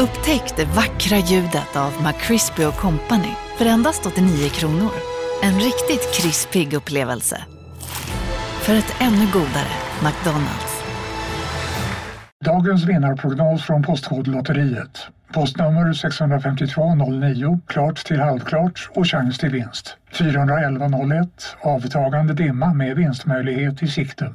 Upptäck det vackra ljudet av McCrispy Company för endast 89 kronor. En riktigt krispig upplevelse. För ett ännu godare McDonalds. Dagens vinnarprognos från Postkodlotteriet. Postnummer 65209, klart till halvklart och chans till vinst. 41101, avtagande dimma med vinstmöjlighet i sikte.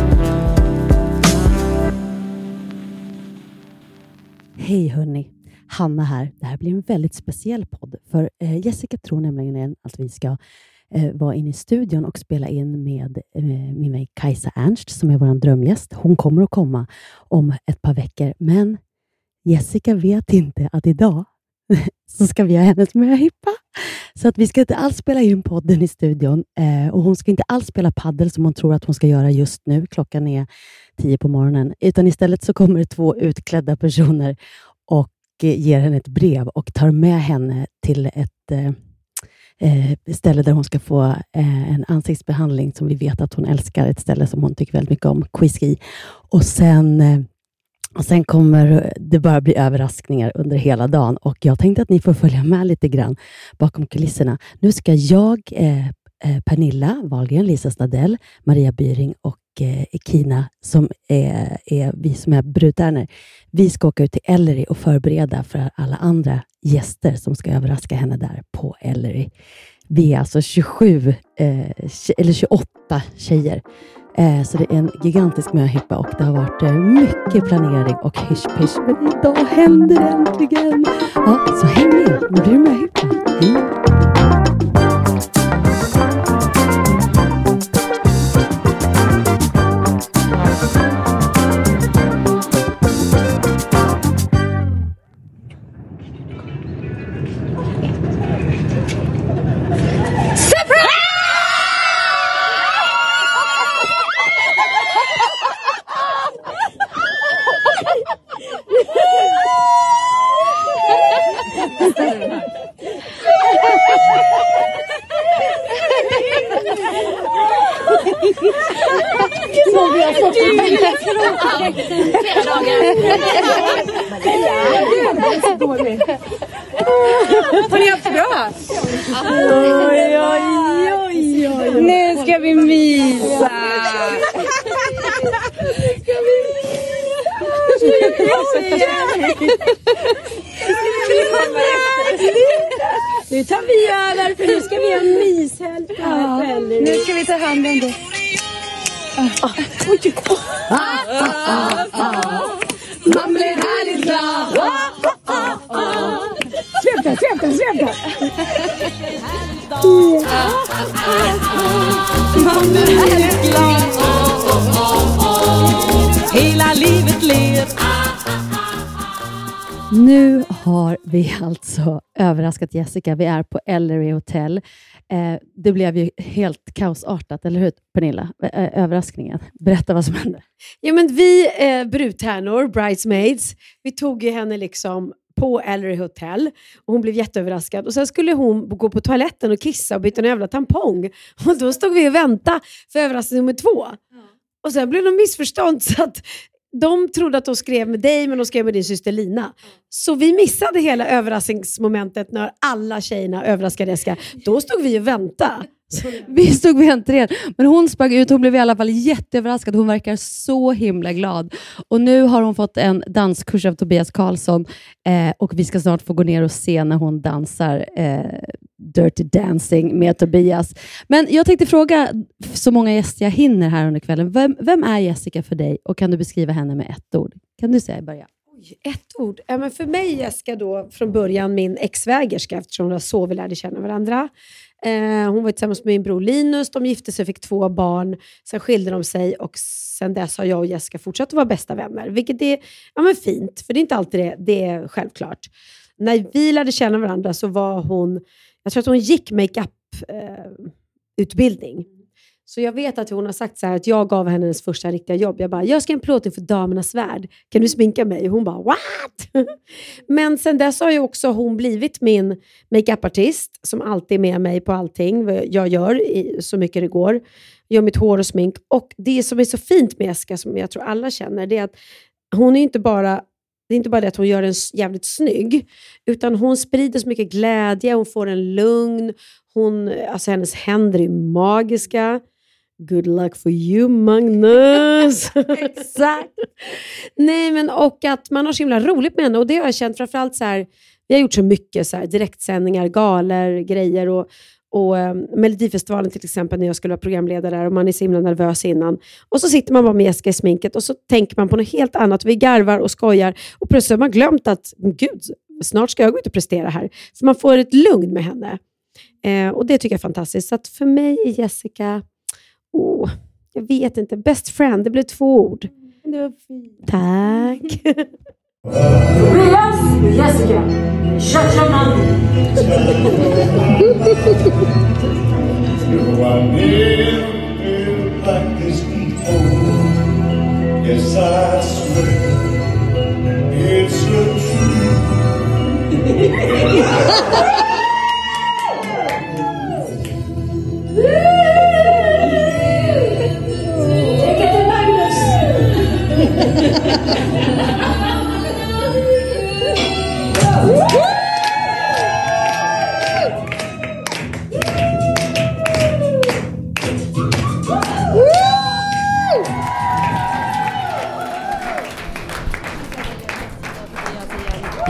Hej hörni! Hanna här. Det här blir en väldigt speciell podd. För eh, Jessica tror nämligen att vi ska eh, vara inne i studion och spela in med eh, min vän Kajsa Ernst, som är vår drömgäst. Hon kommer att komma om ett par veckor, men Jessica vet inte att idag så ska vi ha hennes möhippa. Så att vi ska inte alls spela in podden i studion eh, och hon ska inte alls spela paddel som hon tror att hon ska göra just nu. Klockan är tio på morgonen. Utan istället så kommer det två utklädda personer och eh, ger henne ett brev och tar med henne till ett eh, eh, ställe där hon ska få eh, en ansiktsbehandling som vi vet att hon älskar. Ett ställe som hon tycker väldigt mycket om, Quizki. Och sen eh, och Sen kommer det bara bli överraskningar under hela dagen och jag tänkte att ni får följa med lite grann bakom kulisserna. Nu ska jag, eh, eh Pernilla Wahlgren, Lisa Snadell, Maria Byring och eh, Kina, som är, är vi som är brudtärnor, vi ska åka ut till Ellery och förbereda för alla andra gäster som ska överraska henne där på Ellery. Vi är alltså 27, eh, eller 28 tjejer Eh, så det är en gigantisk möhippa och det har varit eh, mycket planering och hysch Men idag händer det äntligen! Ja, så häng med, nu blir det möhippa. Hej! Man blir härligt glad. Hela livet ler. Nu har vi alltså överraskat Jessica. Vi är på Ellery Hotel. Eh, det blev ju helt kaosartat, eller hur Pernilla? Eh, överraskningen. Berätta vad som hände. Ja, men vi eh, brudtärnor, bridesmaids, vi tog ju henne liksom på Ellery Hotel. Och hon blev jätteöverraskad. Och Sen skulle hon gå på toaletten och kissa och byta en jävla tampong. Och Då stod vi och väntade för överraskning nummer två. Ja. Och Sen blev det missförstånd så att de trodde att de skrev med dig, men de skrev med din syster Lina. Så vi missade hela överraskningsmomentet när alla tjejerna överraskade Jessica. Då stod vi och väntade. Vi stod vid entrén, men hon sprang ut. Hon blev i alla fall jätteöverraskad. Hon verkar så himla glad. Och Nu har hon fått en danskurs av Tobias Karlsson eh, och vi ska snart få gå ner och se när hon dansar eh, Dirty Dancing med Tobias. Men jag tänkte fråga så många gäster jag hinner här under kvällen. Vem, vem är Jessica för dig och kan du beskriva henne med ett ord? Kan du säga i början? Ett ord. Ja, men för mig Jessica då från början min ex-svägerska eftersom det var så vi lärde känna varandra. Eh, hon var tillsammans med min bror Linus, de gifte sig och fick två barn. Sen skilde de sig och sen dess har jag och Jessica fortsatt att vara bästa vänner. Vilket är ja, men fint, för det är inte alltid det, det är självklart. När vi lärde känna varandra så var hon, jag tror att hon gick makeup eh, plåtutbildning. Så jag vet att hon har sagt så här att jag gav henne hennes första riktiga jobb. Jag bara, jag ska en plåtning för Damernas Värld. Kan du sminka mig? Och hon bara, what? Men sen dess har ju också hon blivit min makeupartist som alltid är med mig på allting jag gör, i, så mycket det går. Jag gör mitt hår och smink. Och det som är så fint med Eska, som jag tror alla känner, det är att hon är inte bara det är inte bara det att hon gör en jävligt snygg, utan hon sprider så mycket glädje, hon får en lugn, hon, alltså hennes händer är magiska. Good luck for you Magnus! Exakt! Nej, men och att man har så himla roligt med henne och det har jag känt framförallt så här, vi har gjort så mycket så här, direktsändningar, galer, grejer och, och um, Melodifestivalen till exempel när jag skulle vara programledare där och man är så himla nervös innan. Och så sitter man bara med Jessica i sminket och så tänker man på något helt annat. Vi garvar och skojar och plötsligt har man glömt att gud, snart ska jag gå ut och prestera här. Så man får ett lugn med henne. Eh, och Det tycker jag är fantastiskt. Så att för mig är Jessica Oh, jag vet inte. Best friend, det blev två ord. Det var fint. Tack. Tobias, Jessica, Chachaman. Yes, I swear it's the truth.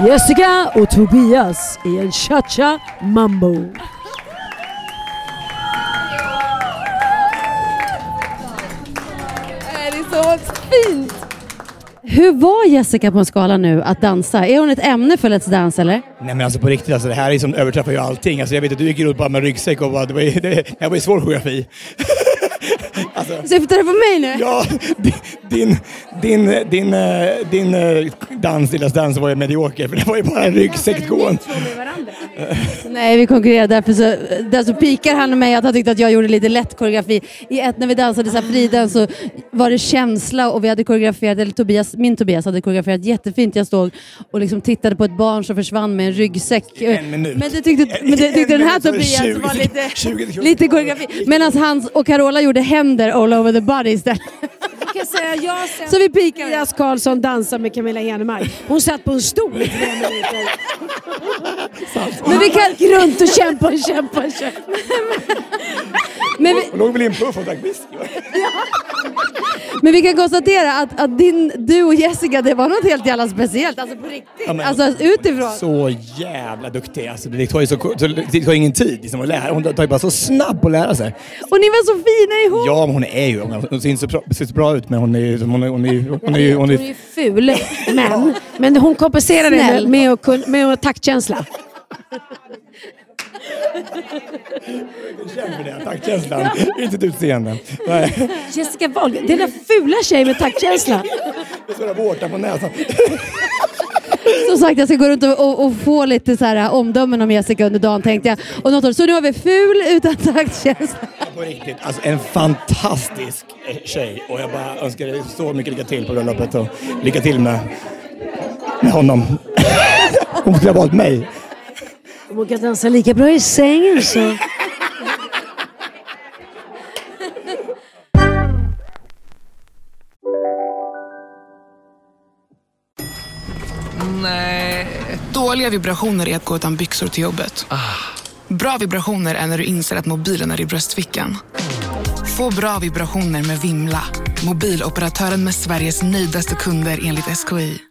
Jessica och Tobias i en cha-cha mambo. Hur var Jessica på en skala nu att dansa? Är hon ett ämne för Let's Dance eller? Nej men alltså på riktigt, alltså, det här är som överträffar ju allting. Alltså, jag vet att du gick runt bara med ryggsäck och bara, det var ju, det, det här var ju svår koreografi. alltså, Syftar du på mig nu? Ja, din, din, din, eh, din, din eh, dans i Let's Dance var ju medioker för det var ju bara en ryggsäck gående. Nej, vi konkurrerade därför så, därför pikar han mig att han tyckte att jag gjorde lite lätt koreografi. I ett när vi dansade så här fridans så var det känsla och vi hade koreograferat, eller Tobias, min Tobias hade koreograferat jättefint. Jag stod och liksom tittade på ett barn som försvann med en ryggsäck. En minut. Men det tyckte, men det tyckte den här Tobias 20, var lite, 20 lite koreografi. Medan hans och Carola gjorde händer all over the body istället. Kan säga, jag sen Så vi pikar. Tobias Karlsson dansar med Camilla Henemark. Hon satt på en stol i tre minuter. Men vi kan... Gick runt och kämpade och kämpade. Men vi, Hon låg väl i en puff och drack whisky? Men vi kan konstatera att, att din, du och Jessica, det var något helt jävla speciellt. Alltså på riktigt. Ja, men- Alltså utifrån. Så jävla duktig. Alltså, det tar ju så, det tar ingen tid liksom, att lära. Hon tar ju bara så snabb att lära sig. Och ni var så fina ihop. Ja, men hon är ju, hon ser inte så bra, ser så bra ut men hon är hon är, hon är, hon är, hon är, Hon är ful, men, men hon kompenserar det med, med, med att taktkänsla. Känd för det, taktkänslan. inte ett utseende. Nej, Jessica Wahlgren, det är den fula tjej med taktkänsla. det står vårta på näsan. Som sagt, jag ska gå runt och, och, och få lite så här, omdömen om Jessica under dagen tänkte jag. Och något år, så nu har vi ful utan taktkänsla. På riktigt, alltså en fantastisk eh, tjej och jag bara önskar dig så mycket lycka till på bröllopet och lycka till med, med honom. Hon skulle ha valt mig. Hon kan dansa lika bra i sängen så... Nej. Dåliga vibrationer är att gå utan byxor till jobbet. Bra vibrationer är när du inser att mobilen är i bröstfickan. Få bra vibrationer med Vimla. Mobiloperatören med Sveriges nöjdaste kunder enligt SKI.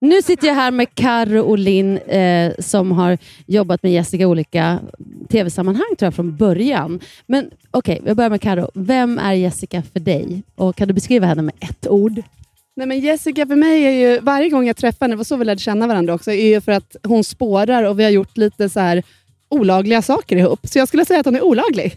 Nu sitter jag här med Karo och Linn eh, som har jobbat med Jessica i olika tv-sammanhang tror jag från början. Men okej, okay, jag börjar med Karo. Vem är Jessica för dig? Och Kan du beskriva henne med ett ord? Nej, men Jessica för mig är ju, varje gång jag träffar henne, det var så vi lärde känna varandra också, är ju för att hon spårar och vi har gjort lite så här olagliga saker ihop. Så jag skulle säga att hon är olaglig.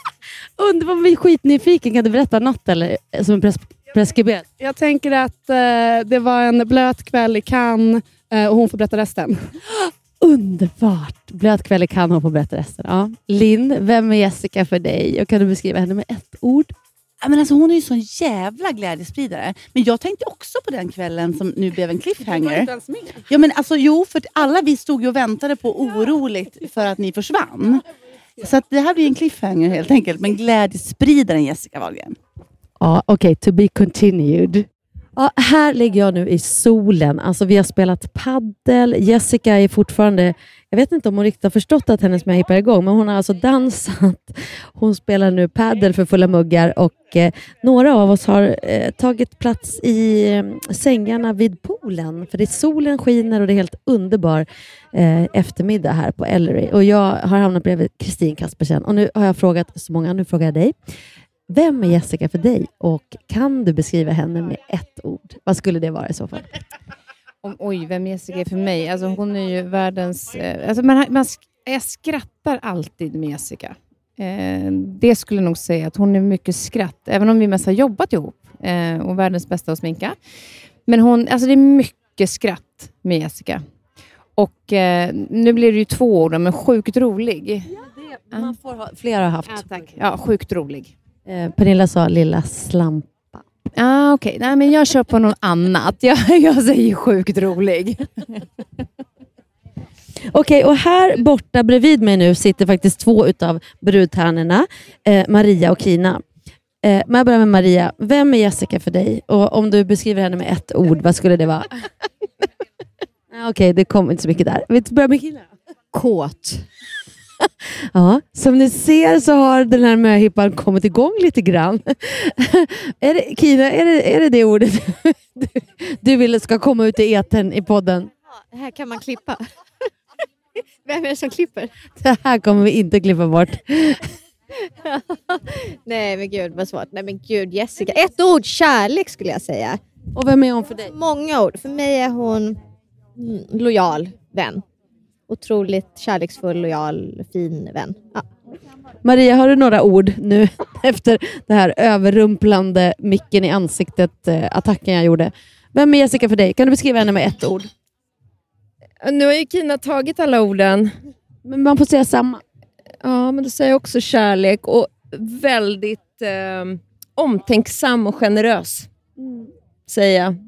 Underbart, vi är skitnyfiken. Kan du berätta något eller, som är pres preskriberat? Jag tänker att eh, det var en blöt kväll i Cannes eh, och hon får berätta resten. Underbart! Blöt kväll i Cannes och hon får berätta resten. Ja. Linn, vem är Jessica för dig? Och kan du beskriva henne med ett ord? men alltså, hon är ju sån jävla glädjespridare. Men jag tänkte också på den kvällen som nu blev en cliffhanger. Ja, men alltså, jo, för alla vi stod ju och väntade på oroligt för att ni försvann. Så att det här blir en cliffhanger helt enkelt. Men glädjespridaren Jessica Wahlgren. Ja, okej. Okay, to be continued. Ja, här ligger jag nu i solen. Alltså, vi har spelat paddel. Jessica är fortfarande... Jag vet inte om hon riktigt har förstått att hennes möhippa är igång, men hon har alltså dansat. Hon spelar nu paddel för fulla muggar och eh, några av oss har eh, tagit plats i eh, sängarna vid poolen. För det solen skiner och det är helt underbar eh, eftermiddag här på Ellery. Och jag har hamnat bredvid Kristin Kaspersen och nu har jag frågat så många. Nu frågar jag dig. Vem är Jessica för dig och kan du beskriva henne med ett ord? Vad skulle det vara i så fall? Om, oj, vem Jessica är för mig? Alltså, hon är ju världens... Eh, alltså, man, man, jag skrattar alltid med Jessica. Eh, det skulle jag nog säga, att hon är mycket skratt, även om vi mest har jobbat ihop. Eh, och världens bästa att sminka. Men hon, alltså det är mycket skratt med Jessica. Och eh, nu blir det ju två ord, men sjukt rolig. Ja, det, man får ha, flera har haft. Ja, tack. Ja, sjukt rolig. Eh, Pernilla sa lilla slampa. Ah, Okej, okay. men jag kör på något annat. Jag, jag säger sjukt rolig. Okej, okay, och här borta bredvid mig nu sitter faktiskt två utav brudtärnorna, eh, Maria och Kina. Eh, men jag börjar med Maria. Vem är Jessica för dig? Och om du beskriver henne med ett ord, vad skulle det vara? Okej, okay, det kommer inte så mycket där. Vi börjar med Kina. Kåt. Ja, som ni ser så har den här möhippan kommit igång lite grann. är det, Kina, är det, är det det ordet du, du vill ska komma ut i eten i podden? Ja, här kan man klippa. Vem är det som klipper? Det här kommer vi inte klippa bort. Nej men gud vad svårt. Nej men gud Jessica. Ett ord, kärlek skulle jag säga. Och vem är hon för dig? Många ord. För mig är hon lojal vän otroligt kärleksfull, lojal, fin vän. Ja. Maria, har du några ord nu efter det här överrumplande micken i ansiktet eh, attacken jag gjorde? Vem är Jessica för dig? Kan du beskriva henne med ett ord? Nu har ju Kina tagit alla orden. Men man får säga samma. Ja, men då säger jag också kärlek och väldigt eh, omtänksam och generös. Mm. Säger jag.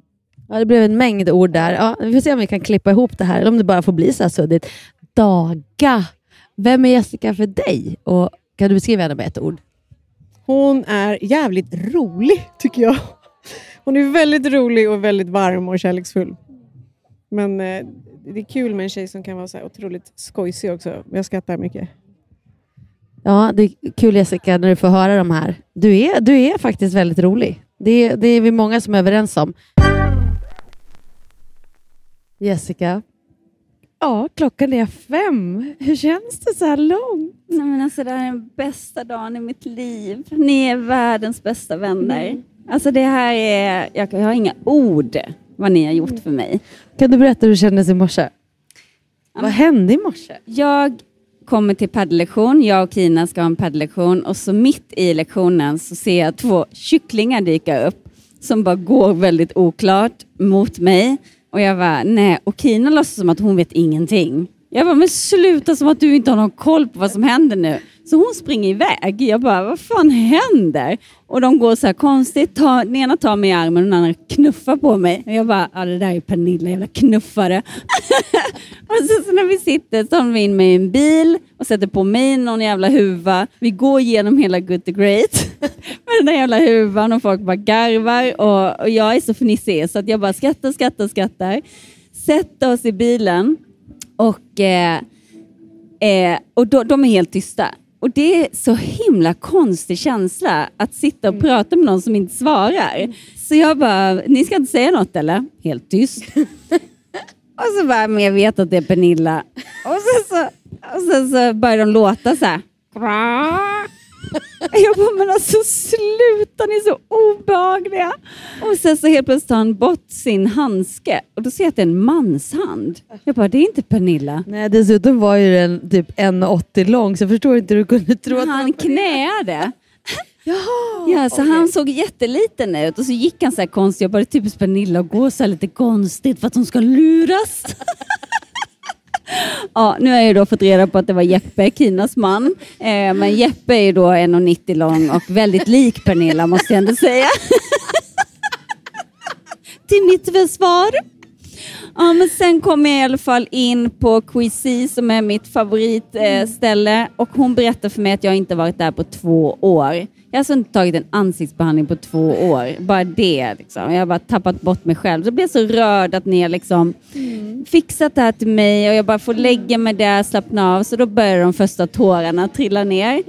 Ja, det blev en mängd ord där. Ja, vi får se om vi kan klippa ihop det här, eller om det bara får bli så här suddigt. Daga. Vem är Jessica för dig? Och kan du beskriva henne med ett ord? Hon är jävligt rolig, tycker jag. Hon är väldigt rolig och väldigt varm och kärleksfull. Men eh, det är kul med en tjej som kan vara så här otroligt skojsig också. Jag skrattar mycket. Ja, det är kul Jessica när du får höra de här. Du är, du är faktiskt väldigt rolig. Det, det är vi många som är överens om. Jessica? Ja, klockan är fem. Hur känns det så här långt? Nej, men alltså, det här är den bästa dagen i mitt liv. Ni är världens bästa vänner. Mm. Alltså, det här är, jag, jag har inga ord vad ni har gjort för mig. Kan du berätta hur det kändes i morse? Ja. Vad hände i morse? Jag kommer till paddellektion. Jag och Kina ska ha en paddellektion och så mitt i lektionen så ser jag två kycklingar dyka upp som bara går väldigt oklart mot mig. Och jag var nej. Och Kina låtsas som att hon vet ingenting. Jag bara, men sluta som att du inte har någon koll på vad som händer nu. Så hon springer iväg. Jag bara, vad fan händer? Och de går så här konstigt. Ta, den ena tar mig i armen och den andra knuffar på mig. Och jag bara, ja det där är Pernilla, jävla knuffare. och så, så när vi sitter tar de in mig i en bil och sätter på mig någon jävla huva. Vi går igenom hela Good to Great med den där jävla huvan och folk bara garvar. Och, och jag är så fnissig så att jag bara skrattar, skrattar, skrattar. Sätter oss i bilen och, eh, eh, och då, de är helt tysta. Och det är så himla konstig känsla att sitta och prata med någon som inte svarar. Så jag bara, ni ska inte säga något eller? Helt tyst. och så bara, men jag vet att det är Pernilla. Och sen så, och sen så börjar de låta så här. Jag bara, men alltså sluta, ni är så obehagliga. Och sen så helt plötsligt tar han bort sin handske och då ser jag att det är en manshand. Jag bara, det är inte Pernilla. Nej, dessutom var ju den typ 1,80 lång så jag förstår inte hur du kunde tro att Han knäade. ja, så han såg jätteliten ut och så gick han så här konstigt. Jag bara, det är typiskt Pernilla att gå så här lite konstigt för att hon ska luras. Ja, nu har jag då fått reda på att det var Jeppe, Kinas man. Eh, men Jeppe är ju då 1,90 lång och väldigt lik Pernilla måste jag ändå säga. Till mitt försvar. Ja, men sen kom jag i alla fall in på Quizy e, som är mitt favoritställe eh, och hon berättade för mig att jag inte varit där på två år. Jag har alltså inte tagit en ansiktsbehandling på två år. Bara det. Liksom. Jag har bara tappat bort mig själv. Så jag blev så rörd att ni har liksom fixat det här till mig och jag bara får lägga mig där, och slappna av. Så då började de första tårarna trilla ner.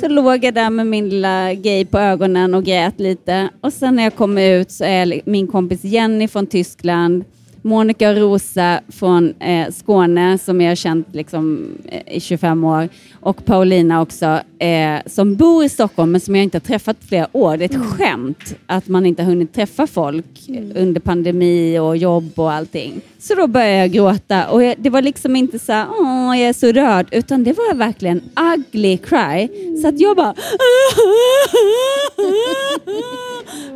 Så låg jag där med min lilla gay på ögonen och grät lite. Och sen när jag kom ut så är min kompis Jenny från Tyskland Monica Rosa från eh, Skåne som jag har känt liksom, eh, i 25 år och Paulina också eh, som bor i Stockholm men som jag inte har träffat på flera år. Det är ett Mm. skämt att man inte har hunnit träffa folk eh, under pandemi och jobb och allting. Så då började jag gråta och jag, det var liksom inte så här, åh jag är så rörd utan det var verkligen ugly cry. Så att jag bara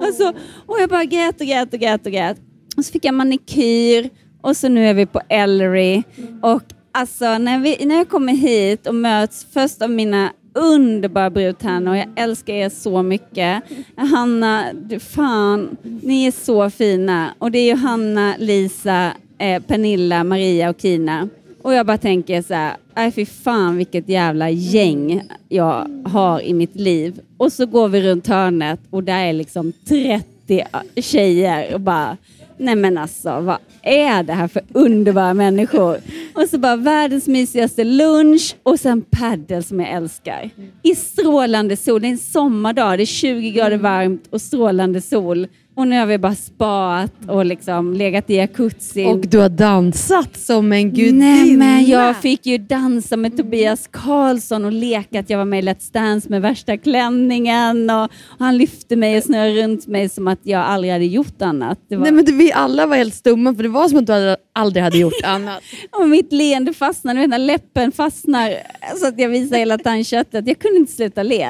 alltså, och jag bara grät och grät och grät och grät. Och så fick jag manikyr och så nu är vi på Ellery. Och alltså när, vi, när jag kommer hit och möts först av mina underbara brudtärnor, jag älskar er så mycket. Hanna, du fan, ni är så fina. Och det är Johanna, Lisa, eh, Pernilla, Maria och Kina. Och jag bara tänker så här, nej fy fan vilket jävla gäng jag har i mitt liv. Och så går vi runt hörnet och där är liksom 30 tjejer och bara, nej men alltså vad är det här för underbara människor? Och så bara världens mysigaste lunch och sen paddel som jag älskar. I strålande sol, det är en sommardag, det är 20 grader varmt och strålande sol. Och nu har vi bara spaat och liksom legat i jacuzzi. Och du har dansat som en gudinna. Nej men jag fick ju dansa med Tobias Karlsson och leka att jag var med i Let's Dance med värsta klänningen och, och han lyfte mig och snurrade runt mig som att jag aldrig hade gjort annat. Var... Nej, men det, vi alla var helt stumma för det var som att du aldrig hade gjort annat. och mitt leende fastnade, vet när läppen fastnar så att jag visar hela tandköttet. Jag kunde inte sluta le.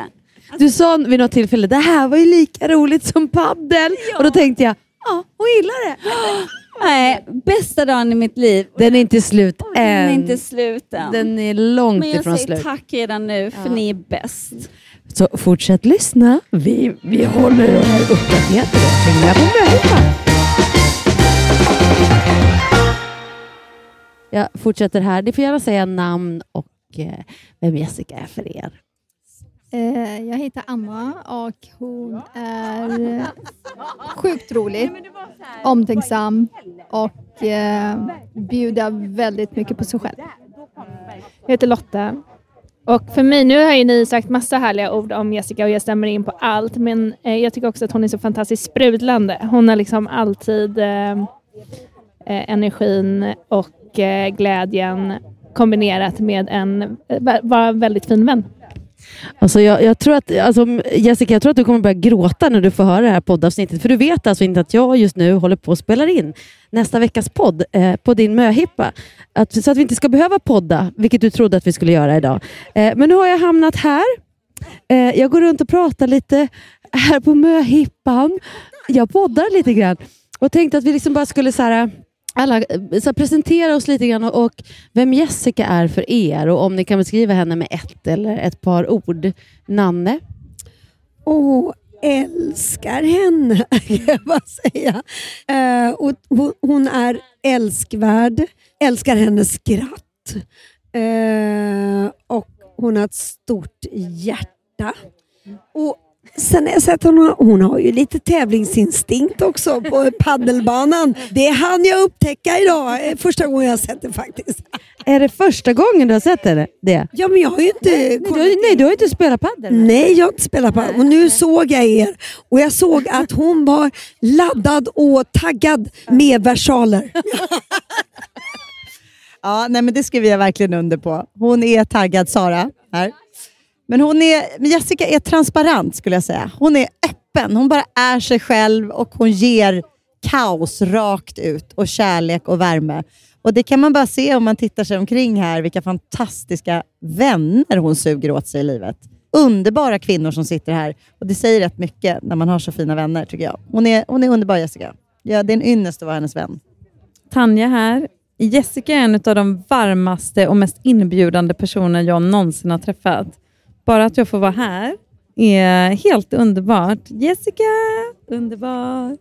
Du sa vid något tillfälle, det här var ju lika roligt som paddel. Och då tänkte jag, ja, hon gillar det. Nej, bästa dagen i mitt liv. Den är inte slut än. Den är inte slut än. Den är långt Men jag ifrån säger slut. tack redan nu för Ja. ni är bäst. Så fortsätt lyssna. Vi, vi håller er uppdaterade. Hänga på möhippa. Jag fortsätter här. Ni får gärna säga namn och eh, vem Jessica är för er. Eh, jag heter Anna och hon är sjukt rolig, omtänksam och eh, bjuder väldigt mycket på sig själv. Jag heter Lotta. Och för mig, nu har ju ni sagt massa härliga ord om Jessica och jag stämmer in på allt, men eh, jag tycker också att hon är så fantastiskt sprudlande. Hon har liksom alltid eh, eh, energin och eh, glädjen kombinerat med en vara väldigt fin vän. Alltså jag, jag tror att, alltså Jessica, jag tror att du kommer börja gråta när du får höra det här poddavsnittet. För du vet alltså inte att jag just nu håller på att spela in nästa veckas podd eh, på din möhippa. Att, så att vi inte ska behöva podda, vilket du trodde att vi skulle göra idag. Eh, men nu har jag hamnat här. Eh, jag går runt och pratar lite här på möhippan. Jag poddar lite grann och tänkte att vi liksom bara skulle så här, alla, så här, presentera oss lite grann och, och vem Jessica är för er och om ni kan beskriva henne med ett eller ett par ord. Nanne? Åh, älskar henne, kan jag bara säga. Eh, och hon, hon är älskvärd, älskar hennes skratt. Eh, och hon har ett stort hjärta. Och Sen har jag sett hon, hon har ju lite tävlingsinstinkt också på paddelbanan. Det hann jag upptäcka idag, eh, första gången jag har sett det faktiskt. Är det första gången du har sett det? Ja, men jag har ju inte... Nej, du, har- nej, du har inte spelat padel. Nej, jag har inte spelat padel. Och nu såg jag er och jag såg att hon var laddad och taggad med versaler. Ja, nej, men det skriver jag verkligen under på. Hon är taggad, Sara. Här. Men hon är, Jessica är transparent skulle jag säga. Hon är öppen. Hon bara är sig själv och hon ger kaos rakt ut och kärlek och värme. Och Det kan man bara se om man tittar sig omkring här, vilka fantastiska vänner hon suger åt sig i livet. Underbara kvinnor som sitter här. Och Det säger rätt mycket när man har så fina vänner, tycker jag. Hon är, hon är underbar, Jessica. Ja, det är en ynnest att vara hennes vän. Tanja här. Jessica är en av de varmaste och mest inbjudande personer jag någonsin har träffat. Bara att jag får vara här är helt underbart. Jessica, underbar.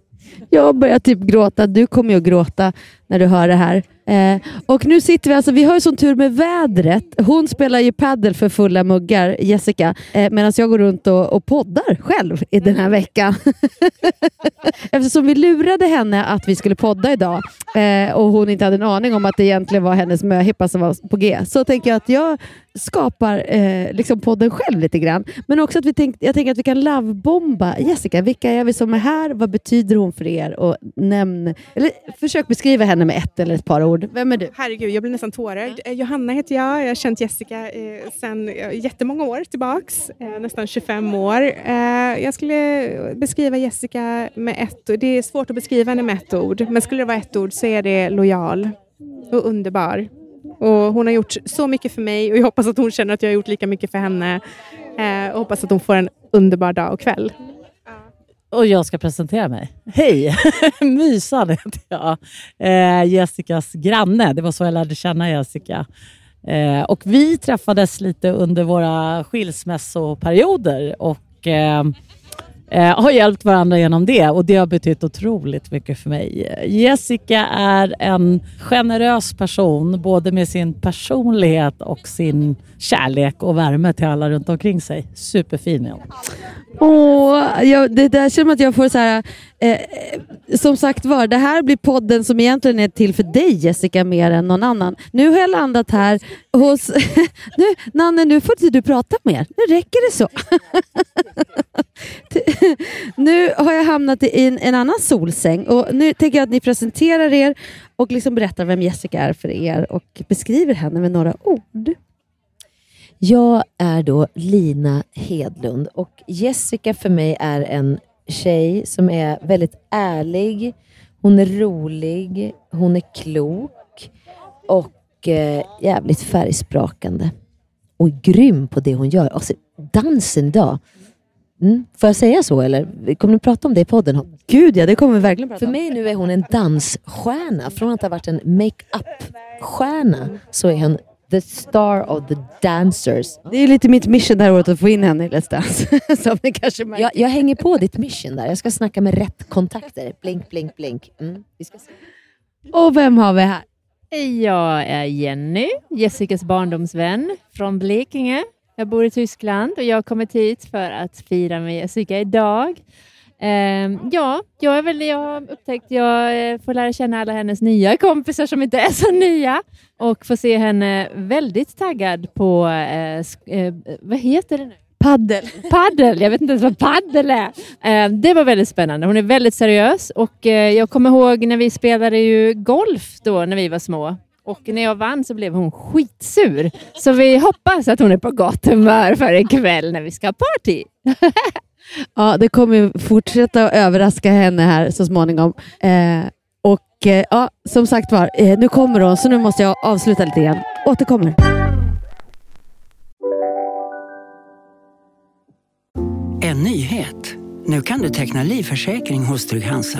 Jag börjar typ gråta. Du kommer ju att gråta när du hör det här. Eh, och nu sitter vi, alltså, vi har ju sån tur med vädret. Hon spelar ju paddel för fulla muggar, Jessica, eh, medan jag går runt och, och poddar själv i den här veckan. Eftersom vi lurade henne att vi skulle podda idag eh, och hon inte hade en aning om att det egentligen var hennes möhippa som var på G, så tänker jag att jag skapar eh, liksom podden själv lite grann. Men också att vi tänk, jag tänker att vi kan lovebomba Jessica. Vilka är vi som är här? Vad betyder hon för er? Och nämn, eller försök beskriva henne med ett eller ett par ord. Vem är du? Herregud, jag blir nästan tårögd. Eh, Johanna heter jag. Jag har känt Jessica eh, sedan eh, jättemånga år tillbaks. Eh, nästan 25 år. Eh, jag skulle beskriva Jessica med ett ord. Det är svårt att beskriva henne med ett ord. Men skulle det vara ett ord så är det lojal och underbar. Och hon har gjort så mycket för mig och jag hoppas att hon känner att jag har gjort lika mycket för henne. Eh, och hoppas att hon får en underbar dag och kväll. Och jag ska presentera mig. Hej! Mysan heter jag. Eh, Jessicas granne. Det var så jag lärde känna Jessica. Eh, och vi träffades lite under våra skilsmässoperioder och eh, eh, har hjälpt varandra genom det och det har betytt otroligt mycket för mig. Jessica är en generös person både med sin personlighet och sin kärlek och värme till alla runt omkring sig. Superfin är hon. Åh, jag, det där känner man att jag får så här, eh, som sagt var, det här blir podden som egentligen är till för dig Jessica mer än någon annan. Nu har jag landat här hos... nu, Nanne, nu får inte du prata mer. Nu räcker det så. nu har jag hamnat i en, en annan solsäng och nu tänker jag att ni presenterar er och liksom berättar vem Jessica är för er och beskriver henne med några ord. Jag är då Lina Hedlund och Jessica för mig är en tjej som är väldigt ärlig. Hon är rolig, hon är klok och eh, jävligt färgsprakande. Och grym på det hon gör. Alltså, dansen idag. Mm, får jag säga så eller? Kommer ni prata om det i podden? Gud ja, det kommer vi verkligen prata För mig nu är hon en dansstjärna. Från att ha varit en make-up-stjärna så är hon the star of the dancers. Det är lite mitt mission det här året att få in henne i Let's Dance. Som ni kanske märker. Jag, jag hänger på ditt mission där. Jag ska snacka med rätt kontakter. Blink, blink, blink. Mm, vi ska se. Och vem har vi här? Jag är Jenny, Jessicas barndomsvän från Blekinge. Jag bor i Tyskland och jag har kommit hit för att fira med Jessica idag. Ehm, ja, jag, är väl, jag har upptäckt att jag eh, får lära känna alla hennes nya kompisar som inte är så nya och får se henne väldigt taggad på, eh, eh, vad heter det nu? Paddel. Paddel, jag vet inte ens vad paddel är. Eh, det var väldigt spännande. Hon är väldigt seriös och eh, jag kommer ihåg när vi spelade ju golf då när vi var små. Och när jag vann så blev hon skitsur. Så vi hoppas att hon är på gott humör för ikväll när vi ska ha party. Ja, det kommer ju fortsätta att överraska henne här så småningom. Eh, och eh, ja, som sagt var, eh, nu kommer hon så nu måste jag avsluta lite grann. Återkommer. En nyhet. Nu kan du teckna livförsäkring hos Trygg-Hansa.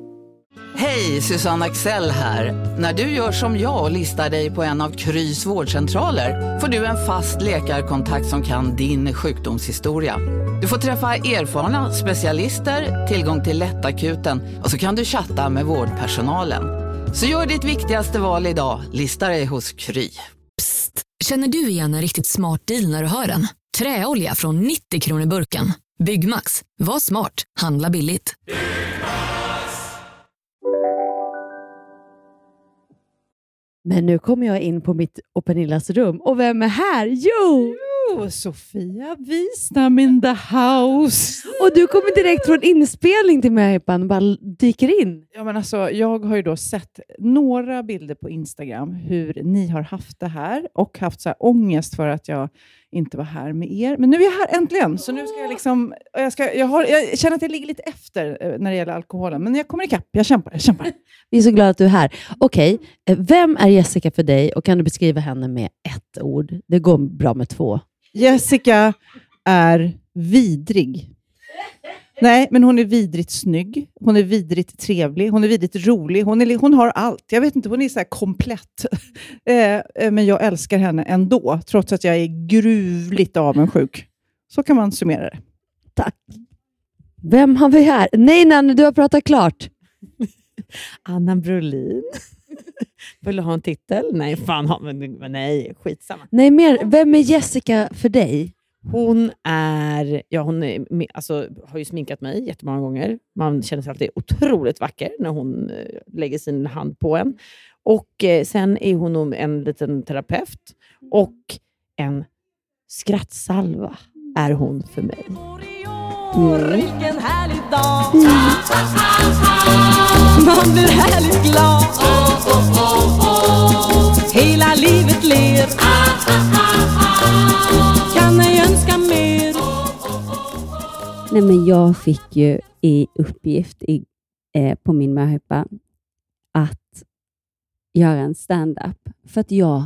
Hej, Susanne Axel här. När du gör som jag och listar dig på en av Krys vårdcentraler får du en fast läkarkontakt som kan din sjukdomshistoria. Du får träffa erfarna specialister, tillgång till lättakuten och så kan du chatta med vårdpersonalen. Så gör ditt viktigaste val idag, lista dig hos Kry. Känner du igen en riktigt smart deal när du hör den? Träolja från 90 kronor burken. Byggmax. Var smart. Handla billigt. Men nu kommer jag in på mitt och Pernillas rum. Och vem är här? Jo! Jo, Sofia Wistam in the house. Och du kommer direkt från inspelning till möhippan och bara dyker in. Ja, men alltså, jag har ju då sett några bilder på Instagram hur ni har haft det här och haft så här ångest för att jag inte var här med er. Men nu är jag här äntligen, så nu ska jag liksom... Jag, ska, jag, har, jag känner att jag ligger lite efter eh, när det gäller alkoholen, men jag kommer ikapp. Jag kämpar, jag kämpar. Vi är så glada att du är här. Okej, eh, vem är Jessica för dig och kan du beskriva henne med ett ord? Det går bra med två. Jessica är vidrig. Nej, men hon är vidrigt snygg. Hon är vidrigt trevlig. Hon är vidrigt rolig. Hon, är, hon har allt. Jag vet inte, hon är så här komplett. Eh, eh, men jag älskar henne ändå, trots att jag är gruvligt avundsjuk. Så kan man summera det. Tack. Vem har vi här? Nej, Nanny, du har pratat klart. Anna Brolin. Vill du ha en titel? Nej, fan, men nej, skitsamma. Nej, mer. Vem är Jessica för dig? Hon är, ja, hon är, alltså, har ju sminkat mig jättemånga gånger. Man känner sig alltid otroligt vacker när hon eh, lägger sin hand på en. Och eh, Sen är hon nog en liten terapeut och en skrattsalva är hon för mig. Mm. Vilken härlig dag. Man blir härligt glad. Hela livet ler. Kan ej önska mer? Nej, men jag fick ju i uppgift i, eh, på min möhippa att göra en stand-up. För att jag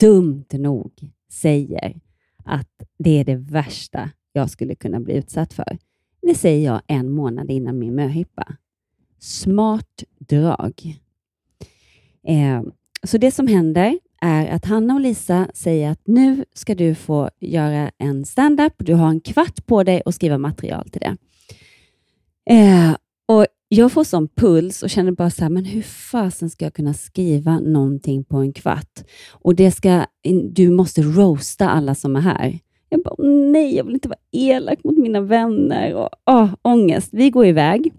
dumt nog säger att det är det värsta jag skulle kunna bli utsatt för. Det säger jag en månad innan min möhippa. Smart drag. Eh, så det som händer är att Hanna och Lisa säger att nu ska du få göra en stand-up. Du har en kvart på dig att skriva material till det. Eh, och Jag får sån puls och känner bara så här, men hur fasen ska jag kunna skriva någonting på en kvart? Och det ska, du måste roasta alla som är här. Jag bara, nej, jag vill inte vara elak mot mina vänner. Och, åh, ångest. Vi går iväg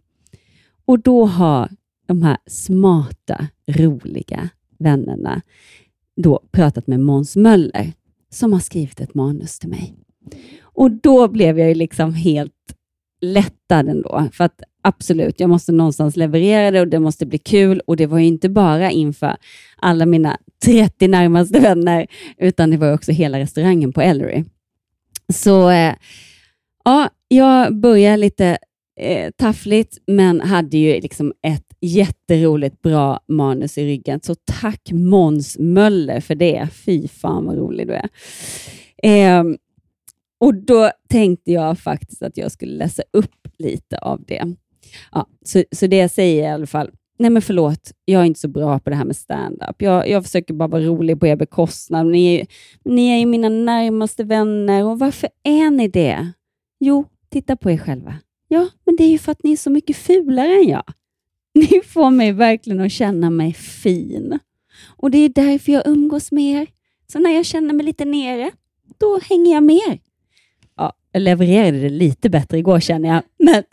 och då har de här smarta, roliga vännerna då pratat med Måns Möller som har skrivit ett manus till mig. Och då blev jag ju liksom helt lättad ändå. För att absolut, jag måste någonstans leverera det och det måste bli kul. Och det var ju inte bara inför alla mina 30 närmaste vänner, utan det var också hela restaurangen på Ellery. Så eh, ja, jag började lite eh, taffligt, men hade ju liksom ett jätteroligt bra manus i ryggen. Så tack Måns Möller för det. Fy fan vad rolig du är. Eh, och då tänkte jag faktiskt att jag skulle läsa upp lite av det. Ja, så, så det jag säger i alla fall, nej men förlåt, jag är inte så bra på det här med stand-up. Jag, jag försöker bara vara rolig på er bekostnad. Ni är, ni är ju mina närmaste vänner och varför är ni det? Jo, titta på er själva. Ja, men det är ju för att ni är så mycket fulare än jag. Ni får mig verkligen att känna mig fin. Och det är därför jag umgås med er. Så när jag känner mig lite nere, då hänger jag med er. Ja, jag levererade det lite bättre igår känner jag. Men,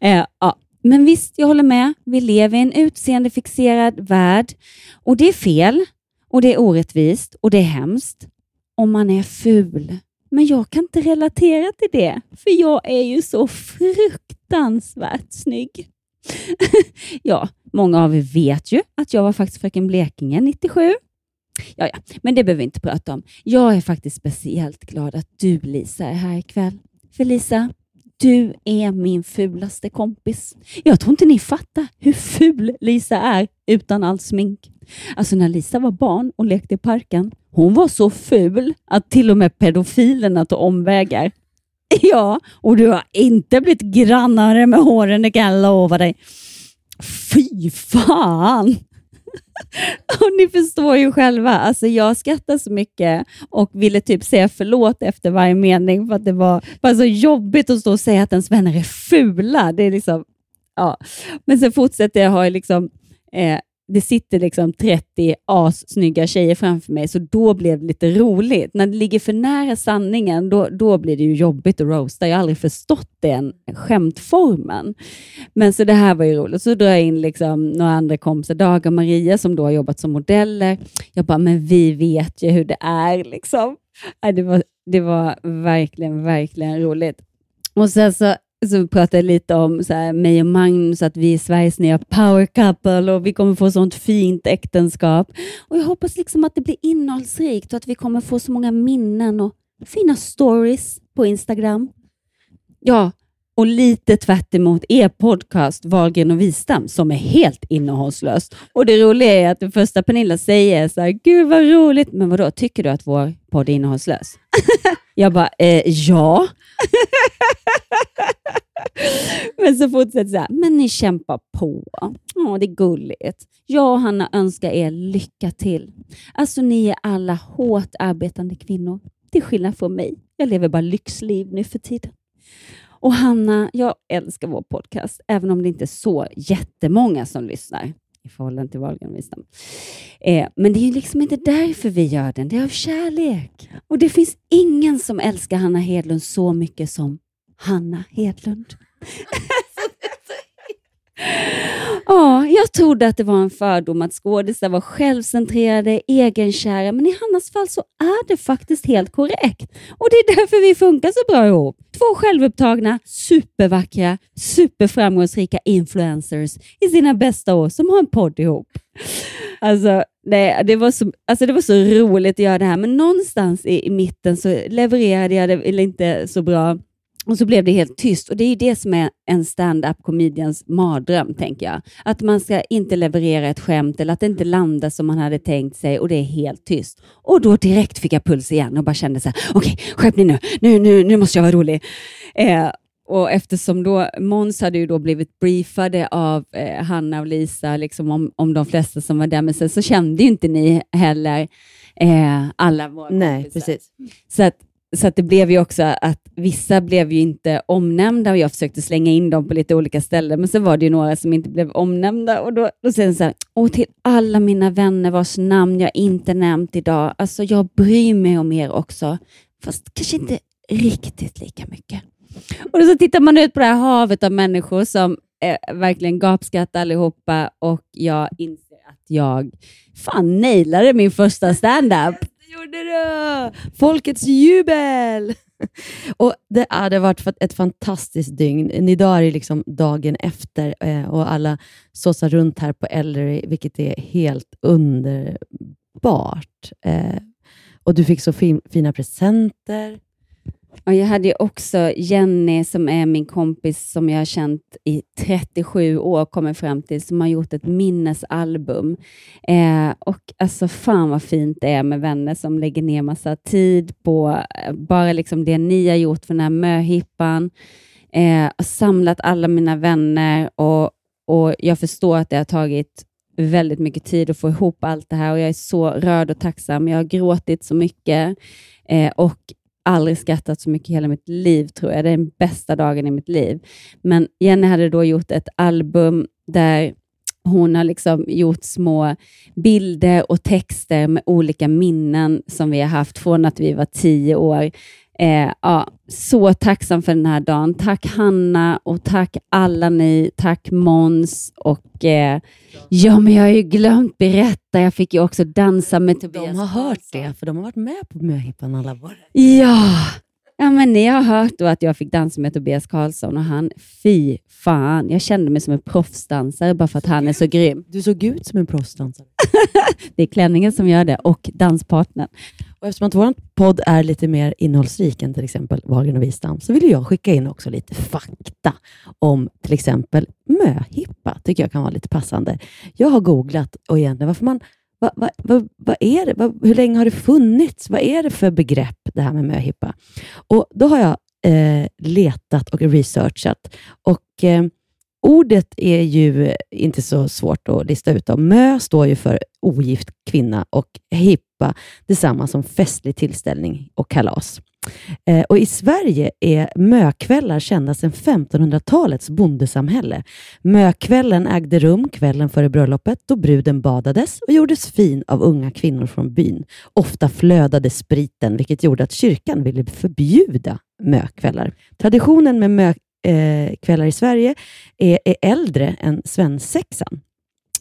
eh, ja men visst, jag håller med. Vi lever i en utseendefixerad värld. Och det är fel. Och det är orättvist. Och det är hemskt. Om man är ful. Men jag kan inte relatera till det. För jag är ju så fruktansvärt snygg. ja, många av er vet ju att jag var faktiskt fröken Blekinge 97. Ja, ja, men det behöver vi inte prata om. Jag är faktiskt speciellt glad att du, Lisa, är här ikväll. För Lisa, du är min fulaste kompis. Jag tror inte ni fattar hur ful Lisa är utan all smink. Alltså när Lisa var barn och lekte i parken, hon var så ful att till och med pedofilerna tog omvägar. Ja, och du har inte blivit grannare med håren, det kan jag lova dig. Fy fan! Och ni förstår ju själva, alltså jag skrattade så mycket och ville typ säga förlåt efter varje mening för att det var bara så jobbigt att stå och säga att ens vänner är fula. Det är liksom, ja. Men sen fortsätter jag ha liksom, eh, det sitter liksom 30 assnygga tjejer framför mig, så då blev det lite roligt. När det ligger för nära sanningen, då, då blir det ju jobbigt att roasta. Jag har aldrig förstått den skämtformen. Men så det här var ju roligt. Så drar jag in liksom några andra kompisar, Dag och Maria, som då har jobbat som modeller. Jag bara, men vi vet ju hur det är. Liksom. Det, var, det var verkligen, verkligen roligt. Och sen så så pratade jag lite om så här, mig och Magnus, att vi är Sveriges nya power couple och vi kommer få sånt fint äktenskap. Och Jag hoppas liksom att det blir innehållsrikt och att vi kommer få så många minnen och fina stories på Instagram. Ja, och lite tvärt emot er podcast Wahlgren och Wistam som är helt innehållslös. Och det roliga är att det första Pernilla säger är så här, gud vad roligt, men vadå, tycker du att vår podd är innehållslös? Jag bara, eh, ja. Men så fortsätter så här, men ni kämpar på. Åh, det är gulligt. Jag och Hanna önskar er lycka till. Alltså ni är alla hårt arbetande kvinnor. Till skillnad från mig. Jag lever bara lyxliv nu för tiden. Och Hanna, jag älskar vår podcast, även om det inte är så jättemånga som lyssnar i förhållande till Wahlgren. Eh, men det är liksom inte därför vi gör den, det är av kärlek. Och det finns ingen som älskar Hanna Hedlund så mycket som Hanna Hedlund. Ja, jag trodde att det var en fördom att skådisar var självcentrerade, egenkära, men i Hannas fall så är det faktiskt helt korrekt. Och det är därför vi funkar så bra ihop. Två självupptagna, supervackra, superframgångsrika influencers i sina bästa år som har en podd ihop. Alltså, nej, det, var så, alltså det var så roligt att göra det här, men någonstans i, i mitten så levererade jag det eller inte så bra. Och så blev det helt tyst. Och Det är ju det som är en stand-up comedians mardröm, tänker jag. Att man ska inte leverera ett skämt eller att det inte landar som man hade tänkt sig och det är helt tyst. Och då direkt fick jag puls igen och bara kände så här, okej, okay, skärpning nu. nu, nu, nu måste jag vara rolig. Eh, och eftersom då Måns hade ju då blivit briefade av eh, Hanna och Lisa liksom om, om de flesta som var där, men sen så kände ju inte ni heller eh, alla våra Nej, kompisar. precis. Så att, så att det blev ju också att vissa blev ju inte omnämnda och jag försökte slänga in dem på lite olika ställen, men så var det ju några som inte blev omnämnda och då, då säger den så här, och till alla mina vänner vars namn jag inte nämnt idag, alltså jag bryr mig om er också, fast kanske inte riktigt lika mycket. Och så tittar man ut på det här havet av människor som eh, verkligen gapskrattar allihopa och jag inser att jag fan nailade min första stand-up gjorde du! Folkets jubel! Och Det hade varit ett fantastiskt dygn. Idag är det liksom dagen efter eh, och alla såsar runt här på Ellery, vilket är helt underbart. Eh, och du fick så fin, fina presenter. Och jag hade ju också Jenny som är min kompis som jag har känt i 37 år, kommer fram till, som har gjort ett minnesalbum. Eh, och alltså fan vad fint det är med vänner som lägger ner massa tid på eh, bara liksom det ni har gjort för den här möhippan. Eh, och samlat alla mina vänner och, och jag förstår att det har tagit väldigt mycket tid att få ihop allt det här och jag är så rörd och tacksam. Jag har gråtit så mycket eh, och aldrig skrattat så mycket i hela mitt liv, tror jag. Det är den bästa dagen i mitt liv. Men Jenny hade då gjort ett album där hon har liksom gjort små bilder och texter med olika minnen som vi har haft från att vi var tio år. Eh, ja, så tacksam för den här dagen. Tack Hanna och tack alla ni. Tack Måns och eh, ja, men jag har ju glömt berätta. Jag fick ju också dansa med Tobias. De har hört det, för de har varit med på möhippan alla år. Ja, ja men ni har hört då att jag fick dansa med Tobias Karlsson och han, fy fan, jag kände mig som en proffsdansare bara för att han är så grym. Du såg ut som en proffsdansare. Det är klänningen som gör det och danspartnern. Och eftersom att vår podd är lite mer innehållsrik än till exempel Wahlgren och Wistam, så vill jag skicka in också lite fakta om till exempel möhippa. tycker jag kan vara lite passande. Jag har googlat och egentligen varför man vad, vad, vad, vad är det? Vad, hur länge har det funnits? Vad är det för begrepp, det här med möhippa? Och då har jag eh, letat och researchat. Och eh, Ordet är ju inte så svårt att lista ut. Då. Mö står ju för ogift kvinna och hippa detsamma som festlig tillställning och kalas. Eh, och I Sverige är mökvällar kända sedan 1500-talets bondesamhälle. Mökvällen ägde rum kvällen före bröllopet då bruden badades och gjordes fin av unga kvinnor från byn. Ofta flödade spriten, vilket gjorde att kyrkan ville förbjuda mökvällar. Traditionen med mö Eh, kvällar i Sverige är, är äldre än svensexan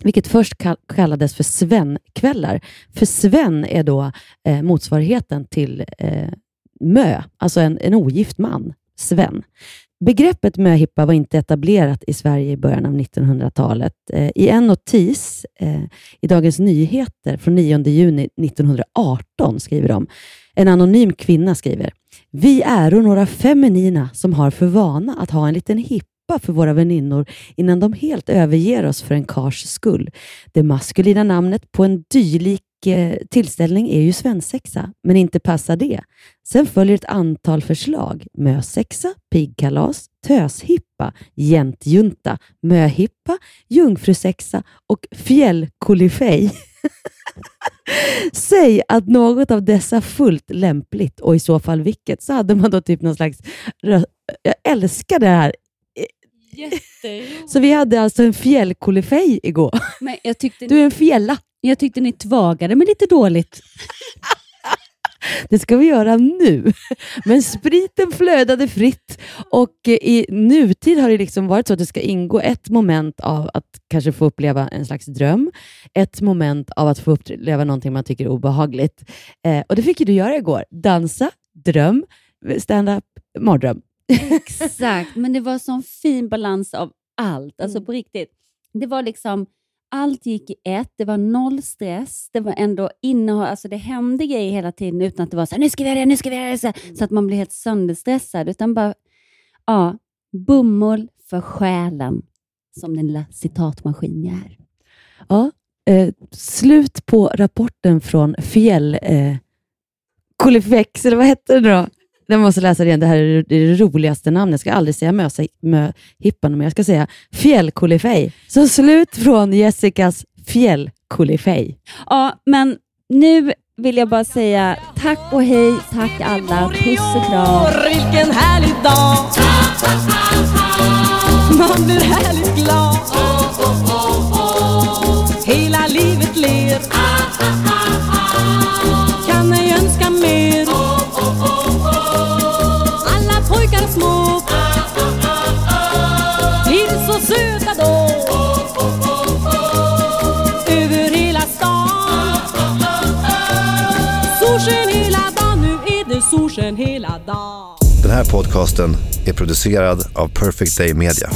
vilket först kallades för svenkvällar. För sven är då eh, motsvarigheten till eh, mö, alltså en, en ogift man, Sven. Begreppet möhippa var inte etablerat i Sverige i början av 1900-talet. Eh, I en notis eh, i Dagens Nyheter från 9 juni 1918 skriver de, en anonym kvinna skriver, vi är några feminina som har för vana att ha en liten hippa för våra väninnor innan de helt överger oss för en kars skull. Det maskulina namnet på en dylik eh, tillställning är ju svensexa, men inte passar det. Sen följer ett antal förslag. Mösexa, piggkalas, töshippa, jäntjunta, möhippa, jungfrusexa och fjällkolifej. Säg att något av dessa fullt lämpligt och i så fall vilket, så hade man då typ någon slags... Jag älskar det här så vi hade alltså en fjällkolifej igår. Men jag tyckte du är en fjälla. Jag tyckte ni tvagade mig lite dåligt. Det ska vi göra nu. Men spriten flödade fritt och i nutid har det liksom varit så att det ska ingå ett moment av att kanske få uppleva en slags dröm, ett moment av att få uppleva någonting man tycker är obehagligt. Eh, och Det fick du göra igår. Dansa, dröm, stand-up, mardröm. Exakt, men det var sån fin balans av allt. Alltså på riktigt. Det var liksom allt gick i ett, det var noll stress, det var ändå innehåll, alltså det hände grejer hela tiden utan att det var så här, nu ska vi göra det, nu ska vi göra det, så, så att man blir helt sönderstressad. Utan bara, ja, bomull för själen, som den lilla citatmaskin jag är. Ja, eh, slut på rapporten från Fjäll eh, Kolifex, eller vad hette det då? Jag måste läsa det igen. Det här är det roligaste namnet. Jag ska aldrig säga mösa, mö, hippan, men jag ska säga fjällkolifej. Så slut från Jessicas fjällkolifej. Ja, men nu vill jag bara säga tack och hej, tack alla. Puss och kram. Vilken härlig dag! Man blir härligt glad. Hela livet ler. Duschen hela dagen. Den här podcasten är producerad av Perfect Day Media.